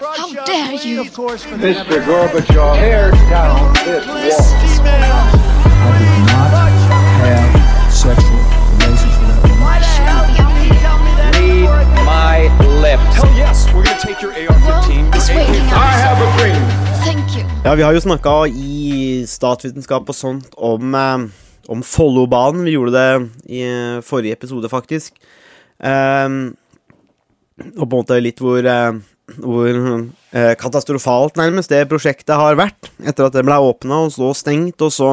How dare you? Mr. Gorbachev, tear down this wall. I did not have sexual relations with that woman. Read my lips. Hell yes, we're gonna take your AR-15. I have a dream. Thank you. Ja, vi har jo snakka i statsvitenskap og sånt om, eh, om Follobanen. Vi gjorde det i eh, forrige episode, faktisk. Ehm, og på en måte litt hvor, eh, hvor eh, katastrofalt nærmest det prosjektet har vært etter at det ble åpna og så stengt, og så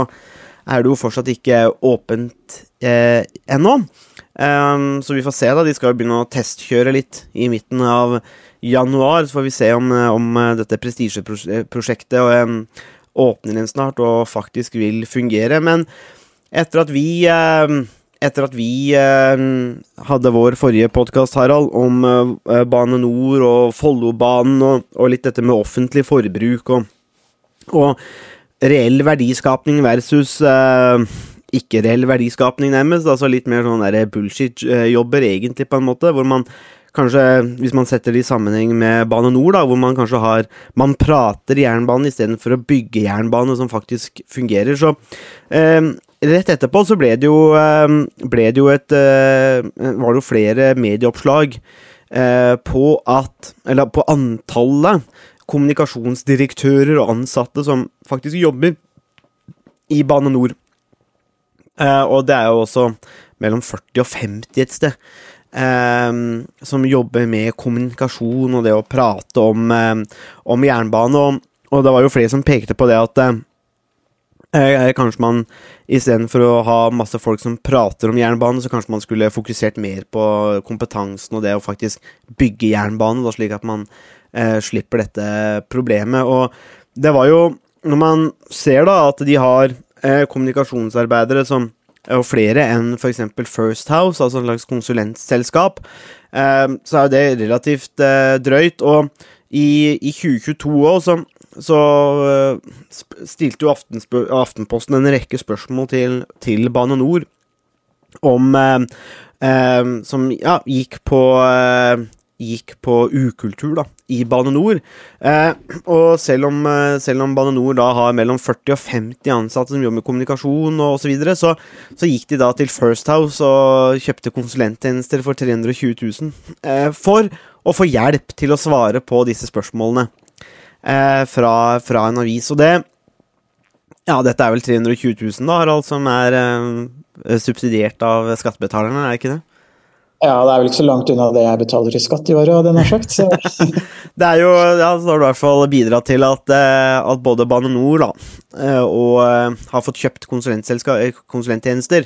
er det jo fortsatt ikke åpent eh, ennå. Um, så vi får se, da. De skal jo begynne å testkjøre litt i midten av januar. Så får vi se om, eh, om eh, dette prestisjeprosjektet um, åpner igjen snart og faktisk vil fungere. Men etter at vi eh, etter at vi eh, hadde vår forrige podkast, Harald, om eh, Bane Nor og Follobanen og, og litt dette med offentlig forbruk og, og reell verdiskapning versus eh, ikke-reell verdiskapning, nærmest. Altså litt mer sånn bullshit-jobber, egentlig, på en måte, hvor man Kanskje, hvis man setter det i sammenheng med Bane Nor, da, hvor man kanskje har Man prater jernbane istedenfor å bygge jernbane som faktisk fungerer. Så eh, rett etterpå så ble det jo, eh, ble det jo et eh, Var det jo flere medieoppslag eh, på at Eller på antallet kommunikasjonsdirektører og ansatte som faktisk jobber i Bane Nor. Eh, og det er jo også mellom 40 og 50 et sted. Um, som jobber med kommunikasjon og det å prate om, um, om jernbane. Og, og det var jo flere som pekte på det at eh, kanskje man istedenfor å ha masse folk som prater om jernbane, så kanskje man skulle fokusert mer på kompetansen og det å faktisk bygge jernbane, da, slik at man eh, slipper dette problemet. Og det var jo Når man ser da at de har eh, kommunikasjonsarbeidere som og flere enn f.eks. First House, altså en slags konsulentselskap, eh, så er jo det relativt eh, drøyt. Og i, i 2022 òg, så, så eh, stilte jo Aftenposten en rekke spørsmål til, til Bane Nor om eh, eh, Som ja, gikk på eh, Gikk på ukultur da, i Bane Nor. Eh, og selv om, eh, selv om Bane Nor da har mellom 40 og 50 ansatte som jobber med kommunikasjon og osv., så, videre, så så gikk de da til First House og kjøpte konsulenttjenester for 320 000 eh, for å få hjelp til å svare på disse spørsmålene eh, fra, fra en avis. Og det Ja, dette er vel 320 000, da, Harald, som er eh, subsidiert av skattebetalerne, er det ikke det? Ja, det er vel ikke så langt unna det jeg betaler i skatt i året, hadde jeg nær sagt. Så. Det er jo, ja, så har du i hvert fall bidratt til at, eh, at både Bane Nor da, eh, og eh, har fått kjøpt konsulenttjenester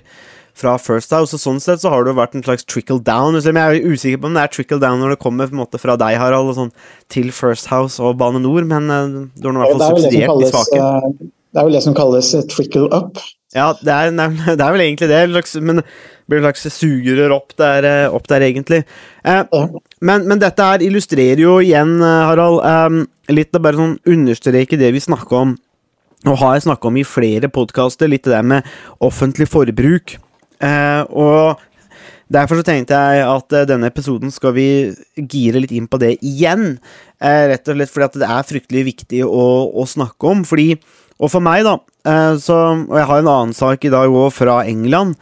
fra First House, og sånn sett så har det jo vært en slags trickle down. Selv om jeg er usikker på om det er trickle down når det kommer på en måte fra deg, Harald, og sånn, til First House og Bane Nor, men eh, du har i hvert fall er, subsidiert de kalles, svake. eh, det er vel det som kalles eh, trickle up. Ja, det er, nei, det er vel egentlig det, men det blir en slags sugerør opp opp der egentlig. Eh, men, men dette her illustrerer jo igjen, Harald, eh, litt av bare sånn understreke det vi snakker om, og har snakka om i flere podkaster, litt det der med offentlig forbruk. Eh, og derfor så tenkte jeg at eh, denne episoden skal vi gire litt inn på det igjen. Eh, rett og slett fordi det er fryktelig viktig å, å snakke om. Fordi, og for meg, da, så, og jeg har en annen sak i dag òg fra England,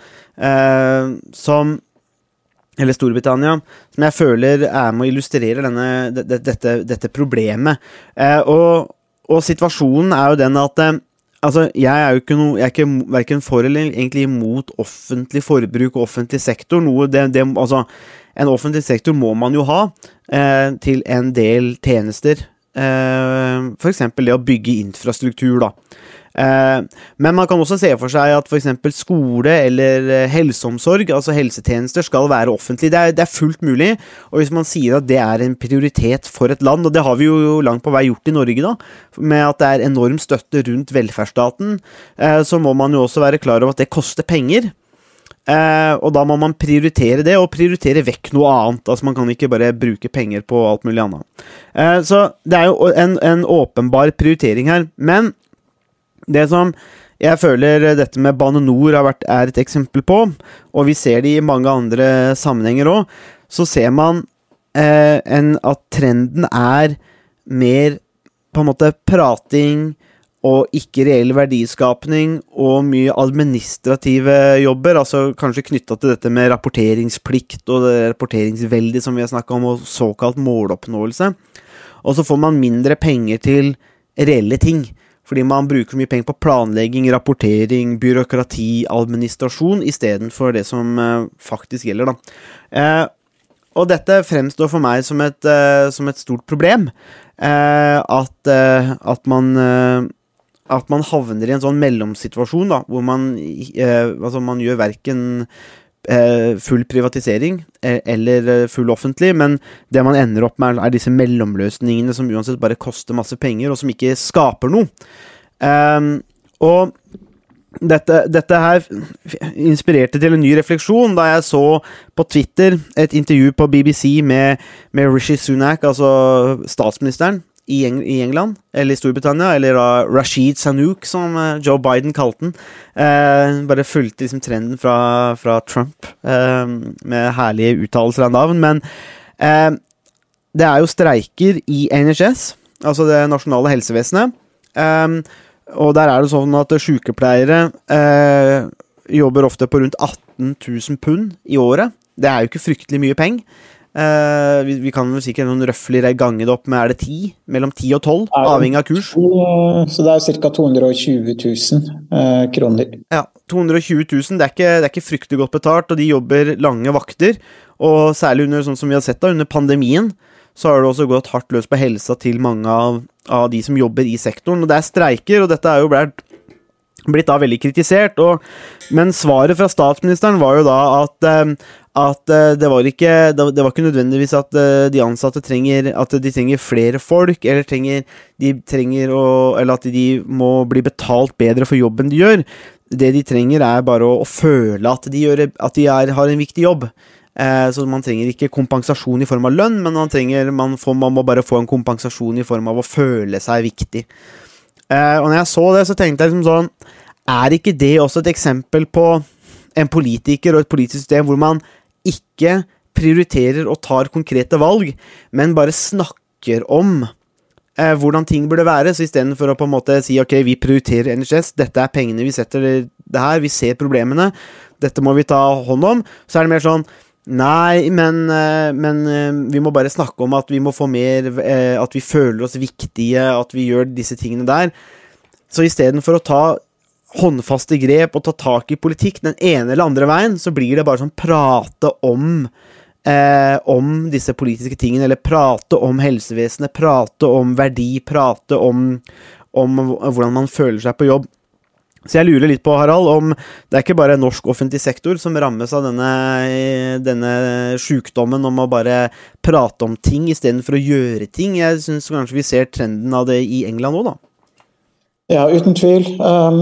som eller Storbritannia, som jeg føler er med å illustrere denne, det- det- dette, dette problemet. Og, og situasjonen er jo den at Altså, jeg er jo ikke noe Jeg er ikke verken for eller egentlig imot offentlig forbruk og offentlig sektor. Noe det, det Altså, en offentlig sektor må man jo ha eh, til en del tjenester. Eh, for eksempel det å bygge infrastruktur, da. Eh, men man kan også se for seg at f.eks. skole eller eh, helseomsorg, altså helsetjenester, skal være offentlig. Det er, det er fullt mulig. Og hvis man sier at det er en prioritet for et land, og det har vi jo langt på vei gjort i Norge, da, med at det er enorm støtte rundt velferdsstaten, eh, så må man jo også være klar over at det koster penger. Og da må man prioritere det, og prioritere vekk noe annet. Altså Man kan ikke bare bruke penger på alt mulig annet. Så det er jo en, en åpenbar prioritering her. Men det som jeg føler dette med Bane Nor er et eksempel på, og vi ser det i mange andre sammenhenger òg, så ser man eh, en, at trenden er mer på en måte prating og ikke reell verdiskapning og mye administrative jobber, altså kanskje knytta til dette med rapporteringsplikt og rapporteringsveldig som vi har snakka om, og såkalt måloppnåelse. Og så får man mindre penger til reelle ting. Fordi man bruker mye penger på planlegging, rapportering, byråkrati, administrasjon, istedenfor det som eh, faktisk gjelder, da. Eh, og dette fremstår for meg som et, eh, som et stort problem. At, at man at man havner i en sånn mellomsituasjon, da, hvor man, altså man gjør verken full privatisering eller full offentlig, men det man ender opp med, er disse mellomløsningene som uansett bare koster masse penger, og som ikke skaper noe. Um, og dette, dette, her inspirerte til en ny refleksjon da jeg så på Twitter et intervju på BBC med, med Rishi Sunak, altså statsministeren i, Eng i, England, eller i Storbritannia, eller da Rashid Sanook, som uh, Joe Biden kalte den. Uh, bare fulgte liksom trenden fra, fra Trump, uh, med herlige uttalelser av navn. Men det er jo streiker i NHS, altså det nasjonale helsevesenet. Um, og der er det sånn at sykepleiere eh, jobber ofte på rundt 18 000 pund i året. Det er jo ikke fryktelig mye penger. Eh, vi, vi, kan vel sikkert noen røffligere gange det opp med er det 10? Mellom 10 og 12, avhengig av kurs. Så det er ca. 220 000 eh, kroner. Ja, 220 000. Det er, ikke, det er ikke fryktelig godt betalt, og de jobber lange vakter. Og særlig under sånn som vi har sett da, under pandemien, så har det også gått hardt løs på helsa til mange av, av, de som jobber i sektoren. Og det er streiker, og dette er jo blitt, blitt da veldig kritisert. Og, men svaret fra statsministeren var jo da at, eh, at eh, det, var ikke, det var ikke nødvendigvis at eh, de ansatte trenger At de trenger flere folk, eller, trenger, de trenger å, eller at de må bli betalt bedre for jobben de gjør. Det de trenger, er bare å, å føle at de, gjør, at de er, har en viktig jobb. Eh, så man trenger ikke kompensasjon i form av lønn, men man, trenger, man, får, man, må bare få en kompensasjon i form av å føle seg viktig. Og når jeg så det, så tenkte jeg liksom sånn Er ikke det også et eksempel på en politiker og et politisk system hvor man ikke prioriterer og tar konkrete valg, men bare snakker om eh, hvordan ting burde være. Så istedenfor å på en måte si ok, vi prioriterer NHS, dette er pengene vi setter det her, vi ser problemene, dette må vi ta hånd om, så er det mer sånn Nei, men, eh, men, eh, vi må bare snakke om at vi må få mer eh, At vi føler oss viktige, at vi gjør disse tingene der. Så istedenfor å ta håndfaste grep og ta tak i politikk den ene eller andre veien, så blir det bare sånn prate om eh, om disse politiske tingene, eller prate om helsevesenet, prate om verdi, prate om, om hvordan man føler seg på jobb. Så jeg lurer litt på, Harald, om det er ikke bare norsk offentlig sektor som rammes av denne, denne sjukdommen om å bare prate om ting istedenfor å gjøre ting. Jeg syns kanskje vi ser trenden av det i England òg, da. Ja, uten tvil. Um,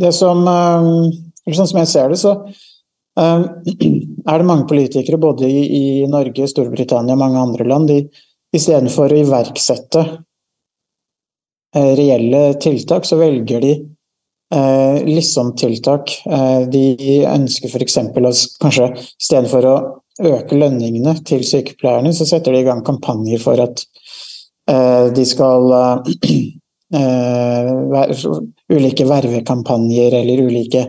det som um, Sånn som jeg ser det, så um, er det mange politikere både i, Norge, Storbritannia og mange andre land de istedenfor å iverksette uh, reelle tiltak, så velger de eh, liksom-tiltak. Eh, de ønsker f.eks. å kanskje istedenfor å øke lønningene til sykepleierne, så setter de i gang kampanjer for at eh, de skal eh, Ulike vervekampanjer eller ulike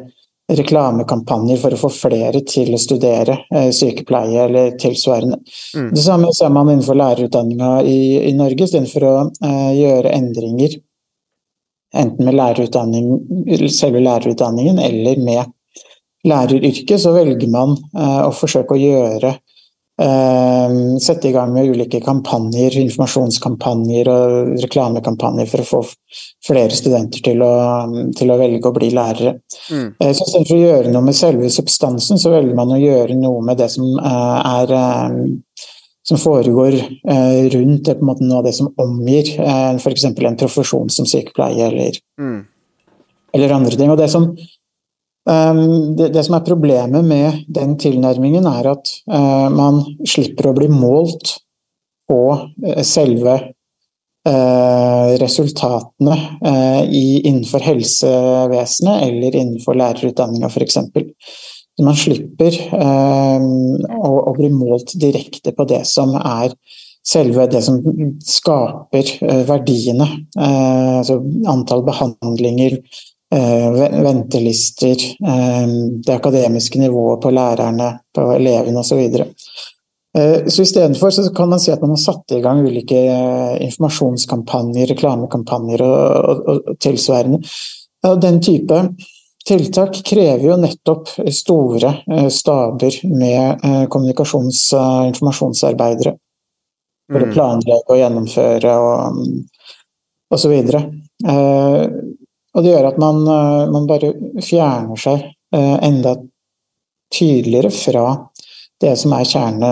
reklamekampanjer for å få flere til å studere eh, sykepleie eller tilsvarende. Mm. Det samme ser man innenfor lærerutdanninga i, i Norge. Istedenfor å eh, gjøre endringer enten med lærerutdanning, selve lærerutdanningen eller med læreryrket, så velger man eh, å forsøke å gjøre Sette i gang med ulike kampanjer, informasjonskampanjer og reklamekampanjer for å få flere studenter til å, til å velge å bli lærere. Mm. Uh, så Istedenfor å gjøre noe med selve substansen, så velger man å gjøre noe med det som er som foregår eh, rundt det, måte, noe av det som omgir eh, f.eks. en profesjon som sykepleie eller, mm. eller andre ting. Og det som, det, det som, er problemet med den tilnærmingen, er at uh, man slipper å bli målt på uh, selve uh, resultatene i, innenfor helsevesenet eller innenfor lærerutdanninga f.eks. Man slipper eh, å, å, bli målt direkte på det som er selve det som skaper eh, verdiene. Eh, altså antall behandlinger, eh, ventelister, eh, det akademiske nivået på lærerne, på elevene osv. Så, videre. Eh, så istedenfor så kan man si at man har satt i gang ulike eh, informasjonskampanjer, reklamekampanjer og, og, og tilsvarende. Den type tiltak krever jo nettopp store eh, staber med eh, kommunikasjons- og informasjonsarbeidere for å Mm. planlegge og gjennomføre og, osv. Eh, og det gjør at man, eh, man bare fjerner seg eh, enda tydeligere fra det som er kjerne,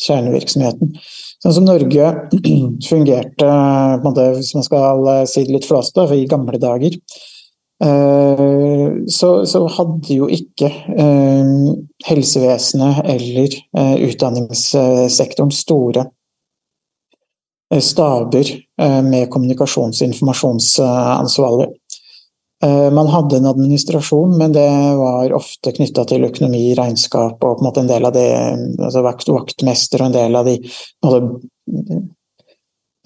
kjernevirksomheten. Sånn som Norge fungerte, en måte, hvis man skal eh, si det litt flåste, i gamle dager, eh, så, så hadde jo ikke eh, helsevesenet eller eh, utdanningssektoren store eh, staber eh, med kommunikasjons- og informasjonsansvarlig. Eh, Man hadde en administrasjon, men det var ofte knytta til økonomi, regnskap og en en del av det altså vakt, vaktmester og en del av de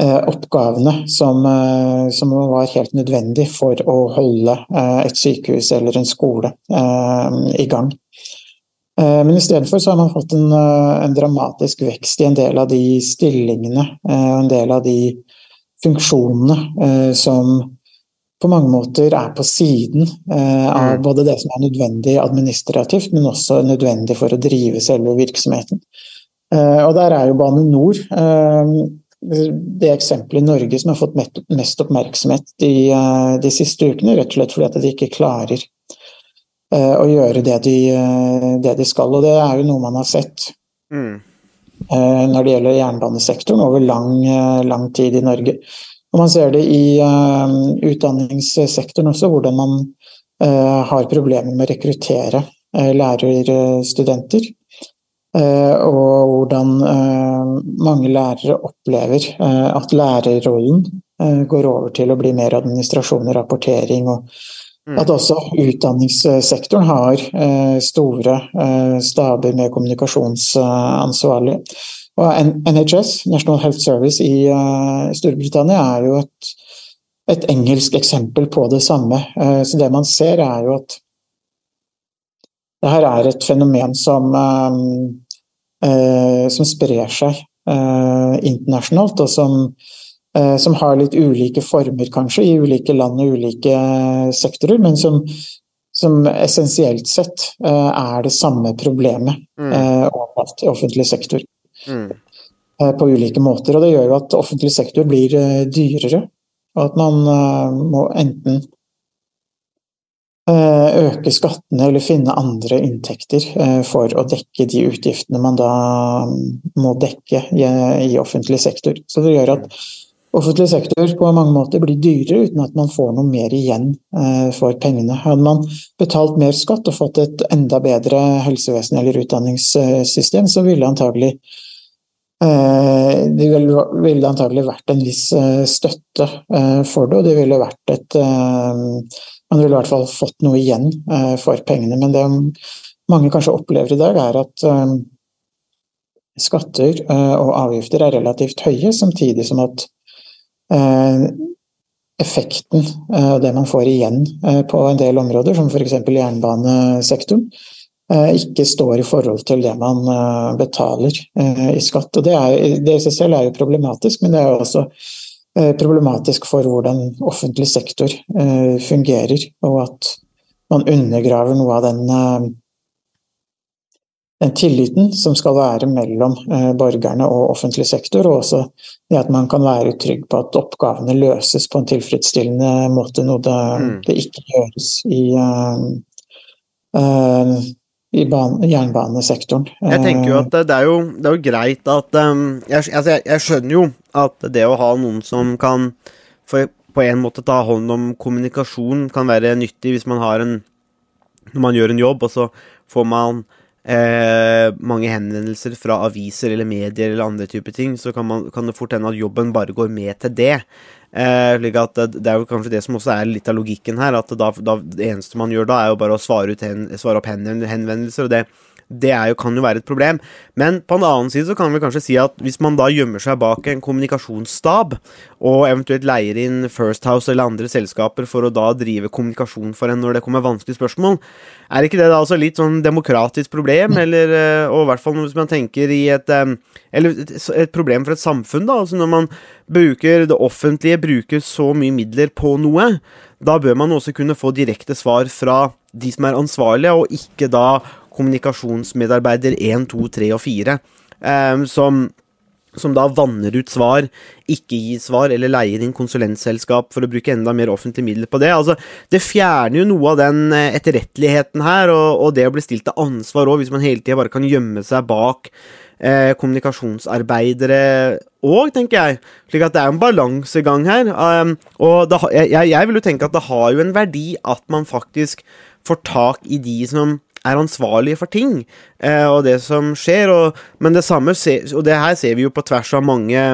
eh, oppgavene som, eh, som var helt nødvendig for å holde eh, et sykehus eller en skole eh, i gang. Eh, Men istedenfor har man fått en, eh, en dramatisk vekst i en del av de stillingene, og en del av de funksjonene eh, som på mange måter er på siden eh, av Mm. både det som er nødvendig administrativt, men også nødvendig for å drive selve virksomheten. Eh, og der er jo Bane NOR eh, det eksempelet i Norge som har fått mest- oppmerksomhet de, eh, de siste ukene, rett og slett fordi at de ikke klarer eh, å gjøre det de, eh, det de skal. Og det er jo noe man har sett Mm. eh, når det gjelder jernbanesektoren over lang, eh, lang tid i Norge. Og man ser det i eh, utdanningssektoren også, hvordan man eh, har problemer med å rekruttere eh, lærerstudenter. Eh, og hvordan eh, mange lærere opplever eh, at lærerrollen eh, går over til å bli mer administrasjon og rapportering. og. At også utdanningssektoren har eh, store eh, staber med kommunikasjonsansvarlig. Og NHS, National Health Service i eh, Storbritannia, er jo et, et engelsk eksempel på det samme. Så det man ser, er jo at det her er et fenomen som, som sprer seg internasjonalt, og som, som har litt ulike former, kanskje, i ulike land og ulike sektorer, men som, som essensielt sett eh, er det samme problemet Mm. eh, overalt i offentlig sektor Mm. eh, på ulike måter. Og det gjør jo at offentlig sektor blir eh, dyrere, og at man eh, må enten eh, øke skattene eller finne andre inntekter eh, for å dekke de utgiftene man da mm, må dekke i, i offentlig sektor. Så det gjør at offentlig sektor på mange måter blir dyrere uten at man får noe mer igjen eh, for pengene. Hadde man betalt mer skatt og fått et enda bedre helsevesen eller utdanningssystem, så ville antagelig Eh, Det ville antagelig vært en viss eh, støtte for det, og det ville vært et Man ville i hvert fall fått noe igjen for pengene. Men det mange kanskje opplever i dag, er at skatter og avgifter er relativt høye, samtidig som at effekten og det man får igjen eh, på en del områder, som f.eks. jernbanesektoren, eh, ikke står i forhold til det man eh, betaler eh, i skatt. Og det, er, det i seg selv er jo problematisk, men det er jo også eh, problematisk for hvordan offentlig sektor eh, fungerer, og at man undergraver noe av den, eh, den tilliten som skal være mellom eh, borgerne og offentlig sektor, og også det at man kan være trygg på at oppgavene løses på en tilfredsstillende måte, noe det, Mm. det ikke gjøres i eh, i jernbanesektoren. Jeg tenker jo at det, det, er, jo, det er jo greit at um, jeg, altså jeg, jeg skjønner jo at det å ha noen som kan for, på en måte ta hånd om kommunikasjon, kan være nyttig hvis man har en Når man gjør en jobb, og så får man eh, mange henvendelser fra aviser eller medier eller andre typer ting, så kan, man, kan det fort hende at jobben bare går med til det. Eh, slik at det, er jo kanskje det som også er litt av logikken her. At da, da, det eneste man gjør da, er jo bare å svare, hen, svare opp hen, henvendelser. Og det, det jo, kan jo være et problem. Men på en annen side så kan vi kanskje si at hvis man da gjemmer seg bak en kommunikasjonsstab, og eventuelt leier inn First House eller andre selskaper for å da drive kommunikasjon for en når det kommer vanskelige spørsmål, er ikke det da altså litt sånn demokratisk problem, eller eh, Og i hvert fall hvis man tenker i et eh, Eller et problem for et samfunn, da. Altså når man bruker Det offentlige bruker så mye midler på noe, da bør man også kunne få direkte svar fra de som er ansvarlige, og ikke da kommunikasjonsmedarbeider 1, 2, 3 og 4, eh, som, som da vanner ut svar, ikke gir svar, eller leier inn konsulentselskap for å bruke enda mer offentlige midler på det. Altså, det fjerner jo noe av den eh, etterretteligheten her, og, og det å bli stilt til ansvar òg, hvis man hele tida bare kan gjemme seg bak eh, kommunikasjonsarbeidere òg, tenker jeg. Slik at det er en balansegang her. Um, og det, jeg, jeg vil jo tenke at det har jo en verdi at man faktisk får tak i de som er ansvarlige for ting, eh, og det som skjer. Og, men det samme og det her ser vi jo på tvers av mange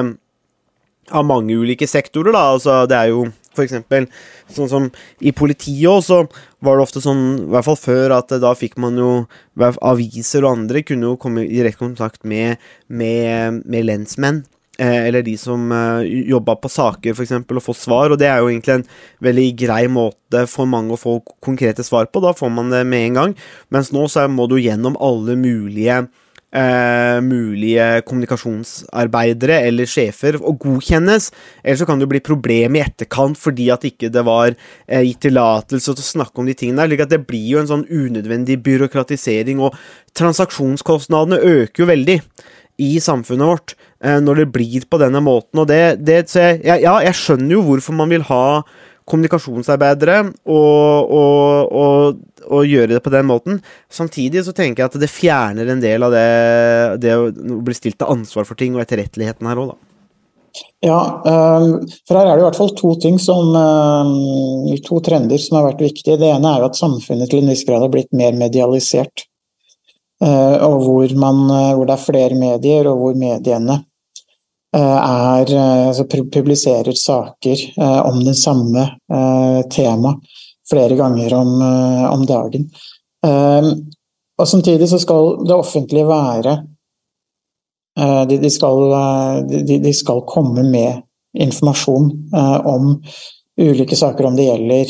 av mange ulike sektorer, da. Altså, det er jo for eksempel sånn som i politiet også, var det ofte sånn, i hvert fall før, at da fikk man jo Aviser og andre kunne jo komme i direkte kontakt med, med, med lensmenn. Eh, eller de som eh, jobba på saker, f.eks., og få svar. Og det er jo egentlig en veldig grei måte for mange å få konkrete svar på. Da får man det med en gang. Mens nå så må du gjennom alle mulige Eh, mulige kommunikasjonsarbeidere eller sjefer og godkjennes. Eller så kan det bli problem i etterkant fordi at ikke det var eh, gitt tillatelse til å snakke om de tingene der. at Det blir jo en sånn unødvendig byråkratisering, og transaksjonskostnadene øker jo veldig i samfunnet vårt når det blir på denne måten. Og det, det jeg, Ja, jeg skjønner jo hvorfor man vil ha kommunikasjonsarbeidere og, og, og, og, gjøre det på den måten. Samtidig så tenker jeg at det fjerner en del av det, det å bli stilt til ansvar for ting, og etterretteligheten her òg, da. Ja, for her er det i hvert fall to ting som To trender som har vært viktige. Det ene er jo at samfunnet til en viss grad har blitt mer medialisert. Og hvor, man, hvor det er flere medier, og hvor mediene Eh, er, eh, altså publiserer saker eh, om det samme tema flere ganger om, om dagen. Og samtidig så skal det offentlige være de, de, skal, de, de skal, komme med informasjon om ulike saker, om det gjelder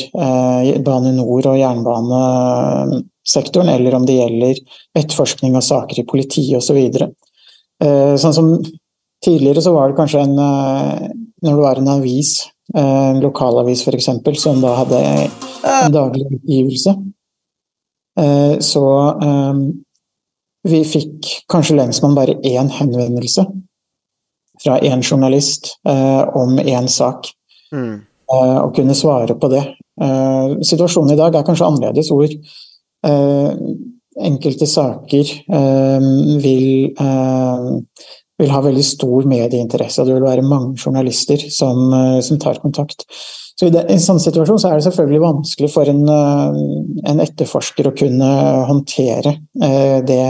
Bane Nor og jernbanesektoren, eller om det gjelder etterforskning av saker i politiet osv. Så sånn som Tidligere så var det kanskje en eh, Når det var en avis, eh, en lokalavis f.eks., som da hadde en daglig utgivelse, eh, så vi fikk kanskje lensmann bare én henvendelse fra én journalist om én sak, mm. og kunne svare på det. Situasjonen i dag er kanskje annerledes, hvor enkelte saker vil vil ha veldig stor medieinteresse, og det vil være mange journalister som, eh, som tar kontakt. Så I en sånn situasjon så er det selvfølgelig vanskelig for en, eh, en etterforsker å kunne håndtere eh, det,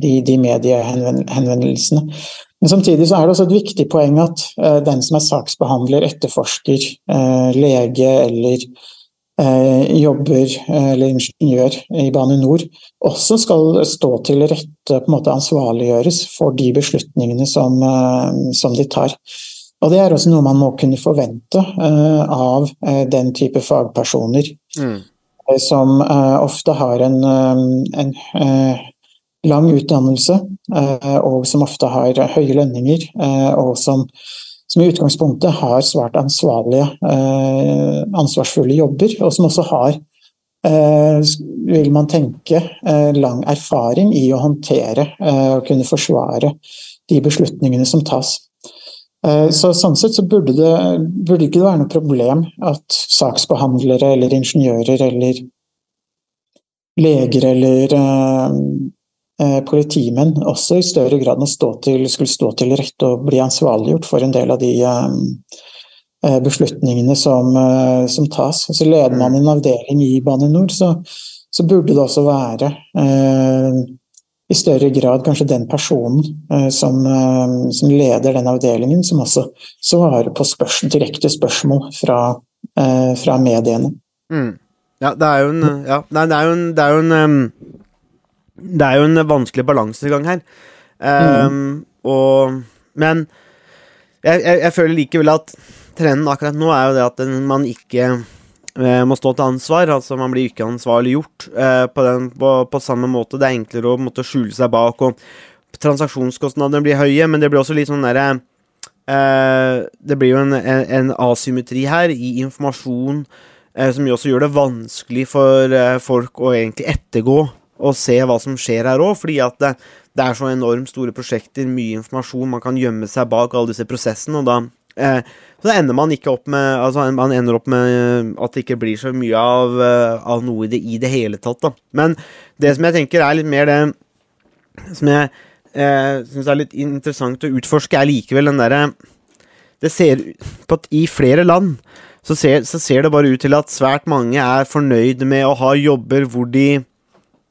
de, de mediehenvendelsene. Men samtidig så er det også et viktig poeng at den som er saksbehandler, etterforsker, lege eller jobber eh, eller ingeniør i Bane Nor, også skal stå til rette, på en måte ansvarliggjøres for de beslutningene som, eh, som de tar. Og det er også noe man må kunne forvente av den type fagpersoner. Mm. Som ofte har en, en lang utdannelse, og som ofte har høye lønninger, og som som i utgangspunktet har svært ansvarlige, eh, ansvarsfulle jobber, og som også har, eh, vil man tenke, eh, lang erfaring i å håndtere og kunne forsvare de beslutningene som tas. Så Sånn sett så burde det burde ikke være noe problem at saksbehandlere eller ingeniører eller leger eller politimenn også i større grad til, skulle stå til rette og bli ansvarliggjort for en del av de eh, eh, beslutningene som, som tas. Så leder man en avdeling i Bane NOR, så, så burde det også være eh, i større grad kanskje den personen eh, som, eh, som, leder den avdelingen, som også svarer på spørsmål, direkte spørsmål fra, fra mediene. Mm. Ja, det er jo en, ja, det er jo en, det er jo en um det er jo en vanskelig balansegang her. Um, og Men jeg, jeg, jeg føler likevel at trenden akkurat nå er jo det at man ikke eh, må stå til ansvar. Altså man blir ikke ansvarliggjort eh, på, den, på, på samme måte. Det er enklere å måtte skjule seg bak, og transaksjonskostnadene blir høye, men det blir også litt sånn derre eh, Det blir jo en, en, en asymmetri her i informasjon eh, som også gjør det vanskelig for eh, folk å egentlig ettergå og se hva som skjer her òg, fordi at det, det er så enormt store prosjekter, mye informasjon, man kan gjemme seg bak alle disse prosessene, og da eh, så ender man ikke opp med Altså, man ender opp med eh, at det ikke blir så mye av, eh, av noe i det, i det hele tatt, da. Men det som jeg tenker er litt mer det som jeg eh, syns er litt interessant å utforske, er likevel den derre Det ser på at i flere land så ser, så ser det bare ut til at svært mange er fornøyd med å ha jobber hvor de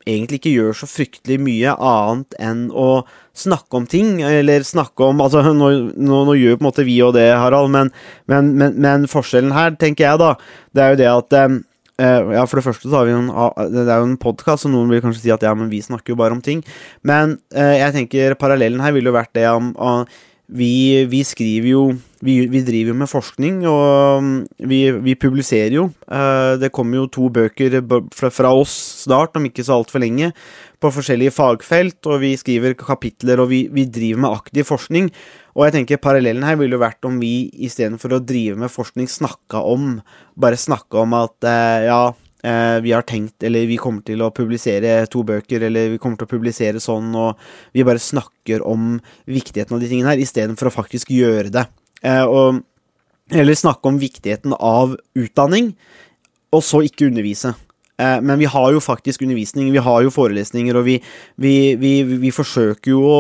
egentlig ikke gjør så fryktelig mye annet enn å snakke om ting, eller snakke om Altså, nå, nå, nå gjør på en måte vi og det, Harald, men, men, men, men, forskjellen her, tenker jeg, da, det er jo det at uh, Ja, for det første så har vi en, det er jo en podkast, og noen vil kanskje si at ja, men vi snakker jo bare om ting. Men uh, jeg tenker parallellen her ville jo vært det om uh, vi, vi, skriver jo vi, vi, driver jo med forskning, og um, vi, vi publiserer jo. Uh, det kommer jo to bøker fra, oss snart, om ikke så altfor lenge, på forskjellige fagfelt, og vi skriver kapitler, og vi, driver med aktiv forskning. Og jeg tenker parallellen her ville jo vært om vi istedenfor å drive med forskning snakka om Bare snakka om at uh, ja, Eh, vi har tenkt, eller vi kommer til å publisere to bøker, eller vi kommer til å publisere sånn, og vi bare snakker om viktigheten av de tingene her, istedenfor å faktisk gjøre det. Eh, og, eller snakke om viktigheten av utdanning, og så ikke undervise. Eh, men vi har jo faktisk undervisning, vi har jo forelesninger, og vi, vi, vi, vi, forsøker jo å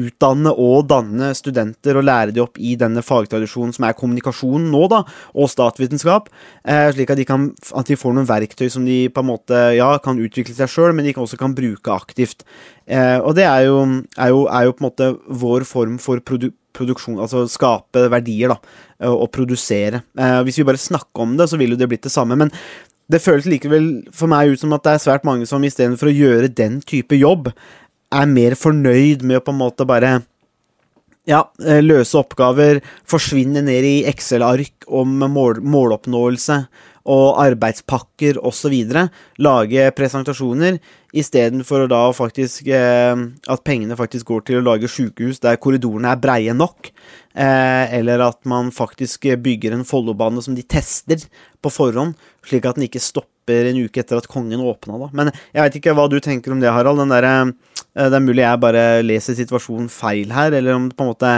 utdanne og danne studenter og lære de opp i denne fagtradisjonen som er kommunikasjon nå, da, og statsvitenskap, eh, slik at de, kan, at de får noen verktøy som de på en måte ja, kan utvikle seg sjøl, men de også kan bruke aktivt. Og det er jo, er, jo, er jo, på en måte vår form for produ produksjon, altså skape verdier, da, og produsere. hvis vi bare snakker om det, så vil jo det blitt det samme. Men det føles likevel for meg ut som at det er svært mange som istedenfor å gjøre den type jobb, er mer fornøyd med å på en måte bare ja, eh, løse oppgaver, forsvinne ned i Excel-ark om mål, måloppnåelse og arbeidspakker osv. Lage presentasjoner, istedenfor da faktisk eh, at pengene faktisk går til å lage sykehus der korridorene er breie nok, eh, eller at man faktisk bygger en Follobane som de tester på forhånd, slik at den ikke stopper en uke etter at kongen åpna. Da. Men jeg veit ikke hva du tenker om det, Harald. Den der, eh, det er mulig jeg bare leser situasjonen feil her, eller om på en måte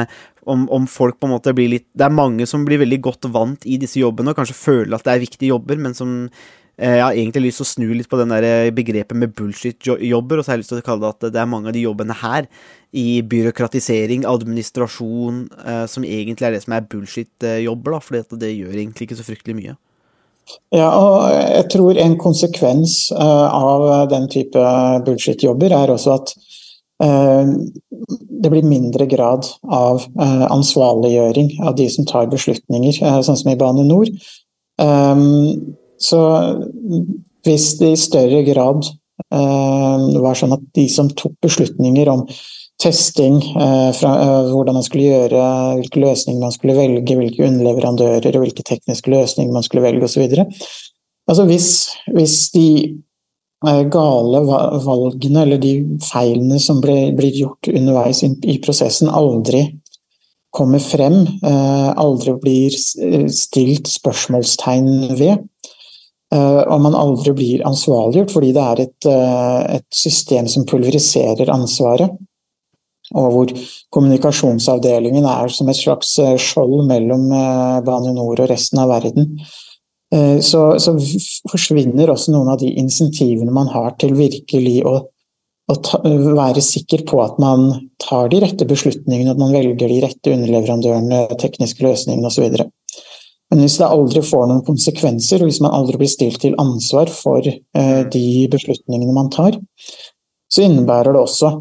om, om, folk på en måte blir litt Det er mange som blir veldig godt vant i disse jobbene og kanskje føler at det er viktige jobber, men som eh, jeg har egentlig lyst til å snu litt på den der eh, begrepet med bullshit-jobber, og så har jeg lyst til å kalle det at det er mange av de jobbene her, i byråkratisering, administrasjon, eh, som egentlig er det som er bullshit-jobber, da, for det gjør egentlig ikke så fryktelig mye. Ja, og jeg tror en konsekvens av den type bullshit-jobber er også at Eh, det blir mindre grad av eh, ansvarliggjøring av de som tar beslutninger, eh, sånn som i Bane NOR. Så hvis det i større grad var sånn at de som tok beslutninger om testing, hvordan man skulle gjøre, hvilke løsninger man skulle velge, hvilke underleverandører og hvilke tekniske løsninger man skulle velge osv. Altså hvis, hvis de Eh, gale valgene eller de feilene som blir, blir gjort underveis i prosessen, aldri kommer frem, eh, aldri blir stilt spørsmålstegn ved. Eh, og man aldri blir ansvarliggjort fordi det er et, et system som pulveriserer ansvaret. Og hvor kommunikasjonsavdelingen er som et slags skjold mellom Bane NOR og resten av verden. Eh, så, så, forsvinner også noen av de insentivene man har til virkelig å, å ta, være sikker på at man tar de rette beslutningene, at man velger de rette underleverandørene, tekniske løsningene osv. Men hvis det aldri får noen konsekvenser, og hvis man aldri blir stilt til ansvar for eh, de beslutningene man tar, så innebærer det også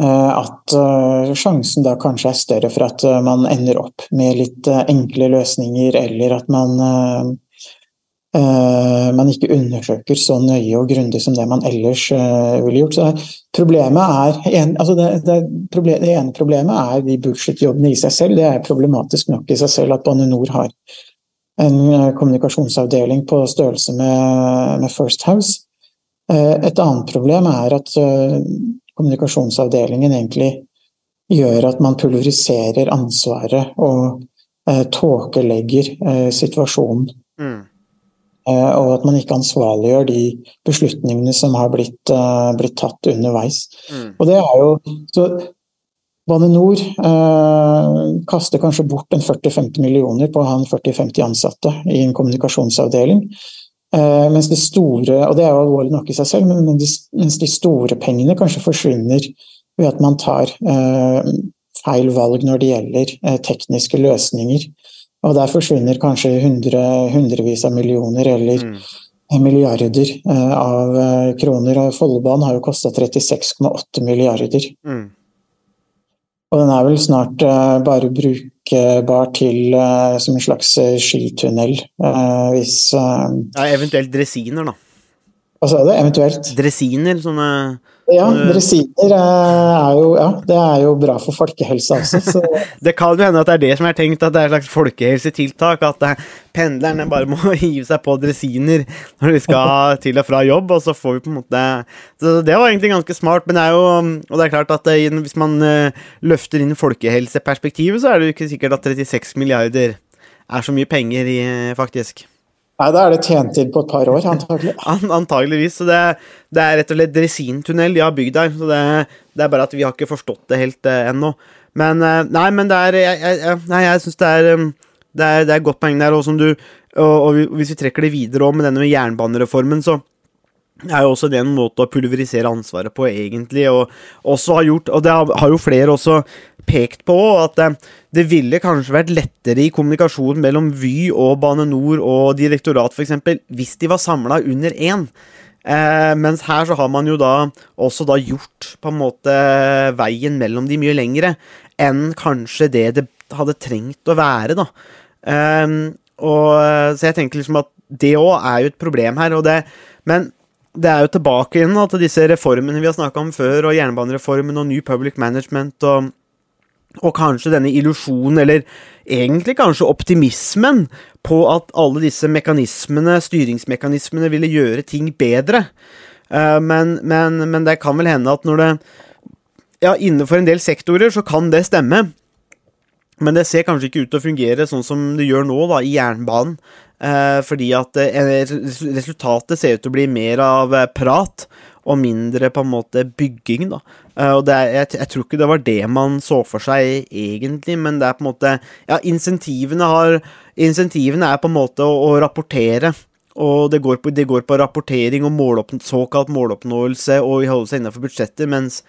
at eh, sjansen da kanskje er større for at eh, man ender opp med litt enkle løsninger, eller at man eh, man ikke undersøker så nøye og grundig som det man ellers eh, ville gjort. Så problemet er, altså det, det, det, ene problemet er de bullshit-jobbene i seg selv. Det er problematisk nok i seg selv at Bane NOR har en eh, kommunikasjonsavdeling på størrelse med, med First House. Eh, et annet problem er at eh, kommunikasjonsavdelingen egentlig gjør at man pulveriserer ansvaret og eh, tåkelegger eh, situasjonen. Mm. Eh, og at man ikke ansvarliggjør de beslutningene som har blitt, eh, blitt tatt underveis. Mm. Og det er jo så Bane NOR eh, kaster kanskje bort en 40-50 millioner på å ha en 40-50 ansatte i en kommunikasjonsavdeling. Eh, mens de store, og det er jo alvorlig nok i seg selv, men de, mens de store pengene kanskje forsvinner ved at man tar eh, feil valg når det gjelder eh, tekniske løsninger. Og der forsvinner kanskje hundre, hundrevis av millioner eller Mm. milliarder av kroner. Og Follobanen har jo kosta 36,8 milliarder. Mm. Og den er vel snart bare brukbar til eh, som en slags eh, skitunnel, eh, hvis eh, Ja, eventuelt dressiner, da. Hva sa du? Eventuelt. Dressiner, sånne Ja, dresiner eh, er jo Ja, det er jo bra for folkehelsa også. Så Det kan jo hende at det er det som er tenkt, at det er et slags folkehelsetiltak. At eh, pendlerne bare må hive seg på dresiner når de skal til og fra jobb, og så får vi på en måte Så det var egentlig ganske smart, men det er jo Og det er klart at hvis man eh, løfter inn folkehelseperspektivet, så er det jo ikke sikkert at 36 milliarder er så mye penger i, eh, faktisk. Nei, da er det tjent inn på et par år, antagelig. Antageligvis. Så det, det er rett og slett dresintunnel de har bygd der. Så det, det er bare at vi har ikke forstått det helt eh, ennå. Men eh, nei, men det er Jeg, jeg, jeg, syns det um, det er, det er godt poeng der, og som du og, og hvis vi trekker det videre om med denne jernbanereformen, så er jo også det en måte å pulverisere ansvaret på, egentlig, og også har gjort Og det har, har jo flere også pekt på, at eh, det ville kanskje vært lettere i kommunikasjonen mellom Vy og Bane NOR og direktorat, f.eks., hvis de var samla under én. Eh, mens her så har man jo da også da gjort på en måte veien mellom de mye lengre enn kanskje det det hadde trengt å være, da. Eh, og, så jeg tenker liksom at det òg er jo et problem her, og det Men det er jo tilbake igjen til disse reformene vi har snakka om før, og jernbanereformen og New Public Management og og kanskje denne illusjonen, eller egentlig kanskje optimismen, på at alle disse mekanismene, styringsmekanismene, ville gjøre ting bedre. Eh, men, men, men det kan vel hende at når det Ja, innenfor en del sektorer så kan det stemme. Men det ser kanskje ikke ut til å fungere sånn som det gjør nå, da, i jernbanen. Eh, fordi at eh, resultatet ser ut til å bli mer av prat og mindre på en måte bygging, da. Eh, og er, jeg, jeg tror ikke det var det man så for seg egentlig, men det er på en måte Ja, insentivene har Insentivene er på en måte å, å rapportere. Og det går, på, det går på rapportering og måloppn såkalt måloppnåelse og holde seg innenfor budsjettet, mens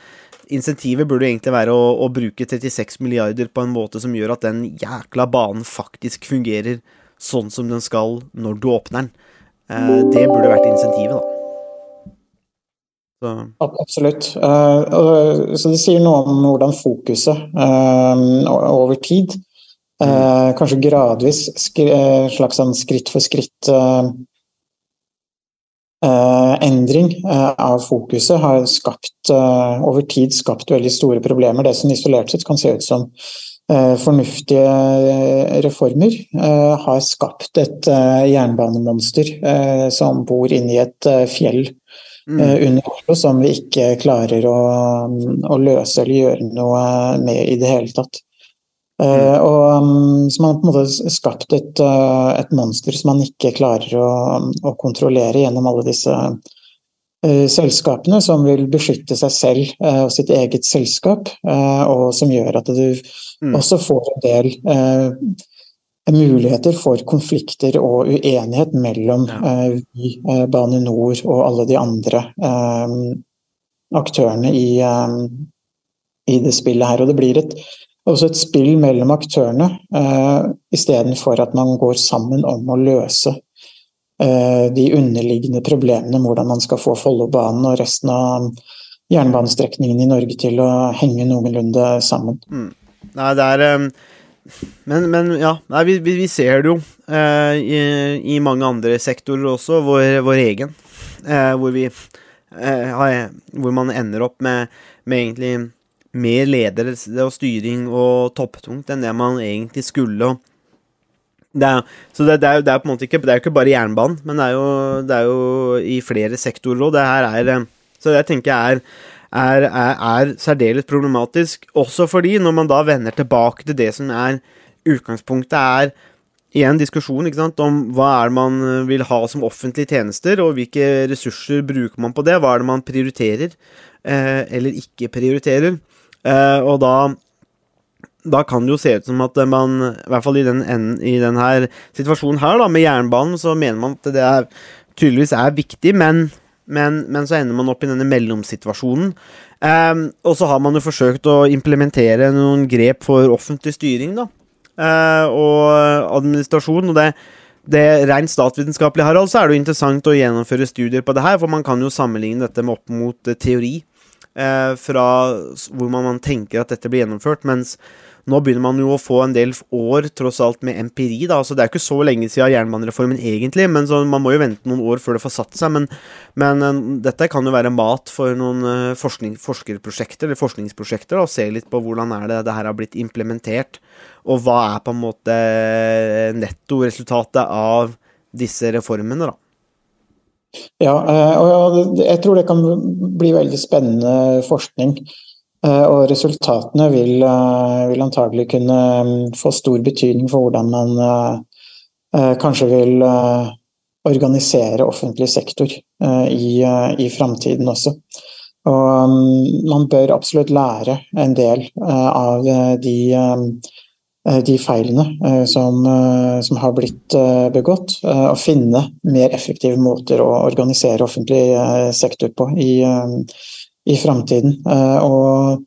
insentivet burde egentlig være å, å bruke 36 milliarder på en måte som gjør at den jækla banen faktisk fungerer sånn som den skal når du åpner den. Eh, det burde vært insentivet, da. Så, Absolutt. Eh, så det sier noe om hvordan fokuset eh, over tid, eh, kanskje gradvis, eh, slags sånn skritt for skritt eh, eh, endring eh, av fokuset har skapt, eh, over tid skapt veldig store problemer. Det som isolert sett kan se ut som eh, fornuftige eh, reformer, eh, har skapt et eh, jernbanemonster eh, som bor inni et eh, fjell eh, under Oslo som vi ikke klarer å, å løse eller gjøre noe med i det hele tatt. Uh, og um, Så man har på en måte skapt et, uh, et monster som man ikke klarer å, å kontrollere gjennom alle disse uh, selskapene, som vil beskytte seg selv og sitt eget selskap, og som gjør at du Mm. også får en del muligheter for konflikter og uenighet mellom eh, Vy, eh, Bane NOR og alle de andre eh, aktørene i, i det spillet her. Og det blir et, også et spill mellom aktørene, uh, istedenfor at man går sammen om å løse de underliggende problemene, om hvordan man skal få Follobanen og resten av jernbanestrekningene i Norge til å henge noenlunde sammen. Nei, det er um, men, men ja, nei, vi, vi, ser det jo. eh, i, i mange andre sektorer også, vår, vår egen, eh, hvor vi eh, Hvor man ender opp med, med egentlig mer ledelse og styring og topptungt enn det man egentlig skulle. og det er, så det, det, er, det, er, på en måte ikke Det er jo ikke bare jernbanen, men det er jo, det er jo i flere sektorer òg. Det her er eh, Så jeg tenker er, er, er, er særdeles problematisk. Også fordi, når man da vender tilbake til det som er utgangspunktet, er igjen diskusjon sant, om hva er det man vil ha som offentlige tjenester, og hvilke ressurser bruker man på det. Hva er det man prioriterer, eh, eller ikke prioriterer. Eh, og da da kan det jo se ut som at man, i hvert fall i den, i denne situasjonen her, da, med jernbanen, så mener man at det er, tydeligvis er viktig, men, men, men, så ender man opp i denne mellomsituasjonen. Um, og så har man jo forsøkt å implementere noen grep for offentlig styring, da, uh, og administrasjon. og det det rent statsvitenskapelige Harald, så er det jo interessant å gjennomføre studier på det her, for man kan jo sammenligne dette med opp mot uh, teori, uh, fra hvor man, tenker at dette blir gjennomført, mens nå begynner man jo å få en del år tross alt med empiri. da, altså Det er ikke så lenge siden jernbanereformen egentlig, men man må jo vente noen år før det får satt seg. Men, men uh, dette kan jo være mat for noen uh, forskning, forskerprosjekter eller forskningsprosjekter. og Se litt på hvordan er det det her har blitt implementert, og hva er på en måte nettoresultatet av disse reformene. da. Ja, eh, og jeg tror det kan bli veldig spennende forskning. Eh, og resultatene vil, eh, vil antagelig kunne mm, få stor betydning for hvordan man eh, kanskje vil organisere offentlig sektor i, i framtiden også. Og mm, man bør absolutt lære en del av de, de feilene som, som, har blitt begått, og finne mer effektive måter å organisere offentlig sektor på i, i framtiden. Eh, og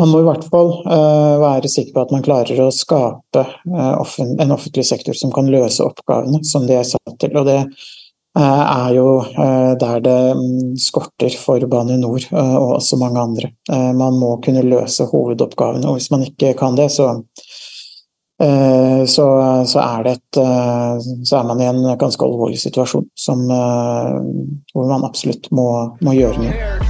man må i hvert fall eh, være sikker på at man klarer å skape eh, en offentlig sektor som kan løse oppgavene som de er satt til. Og det er jo der det mm, skorter for Bane NOR og også mange andre. Man må kunne løse hovedoppgavene, og hvis man ikke kan det, så så, så, er et, så, er man i en ganske alvorlig situasjon som, hvor man absolutt må, må, gjøre noe.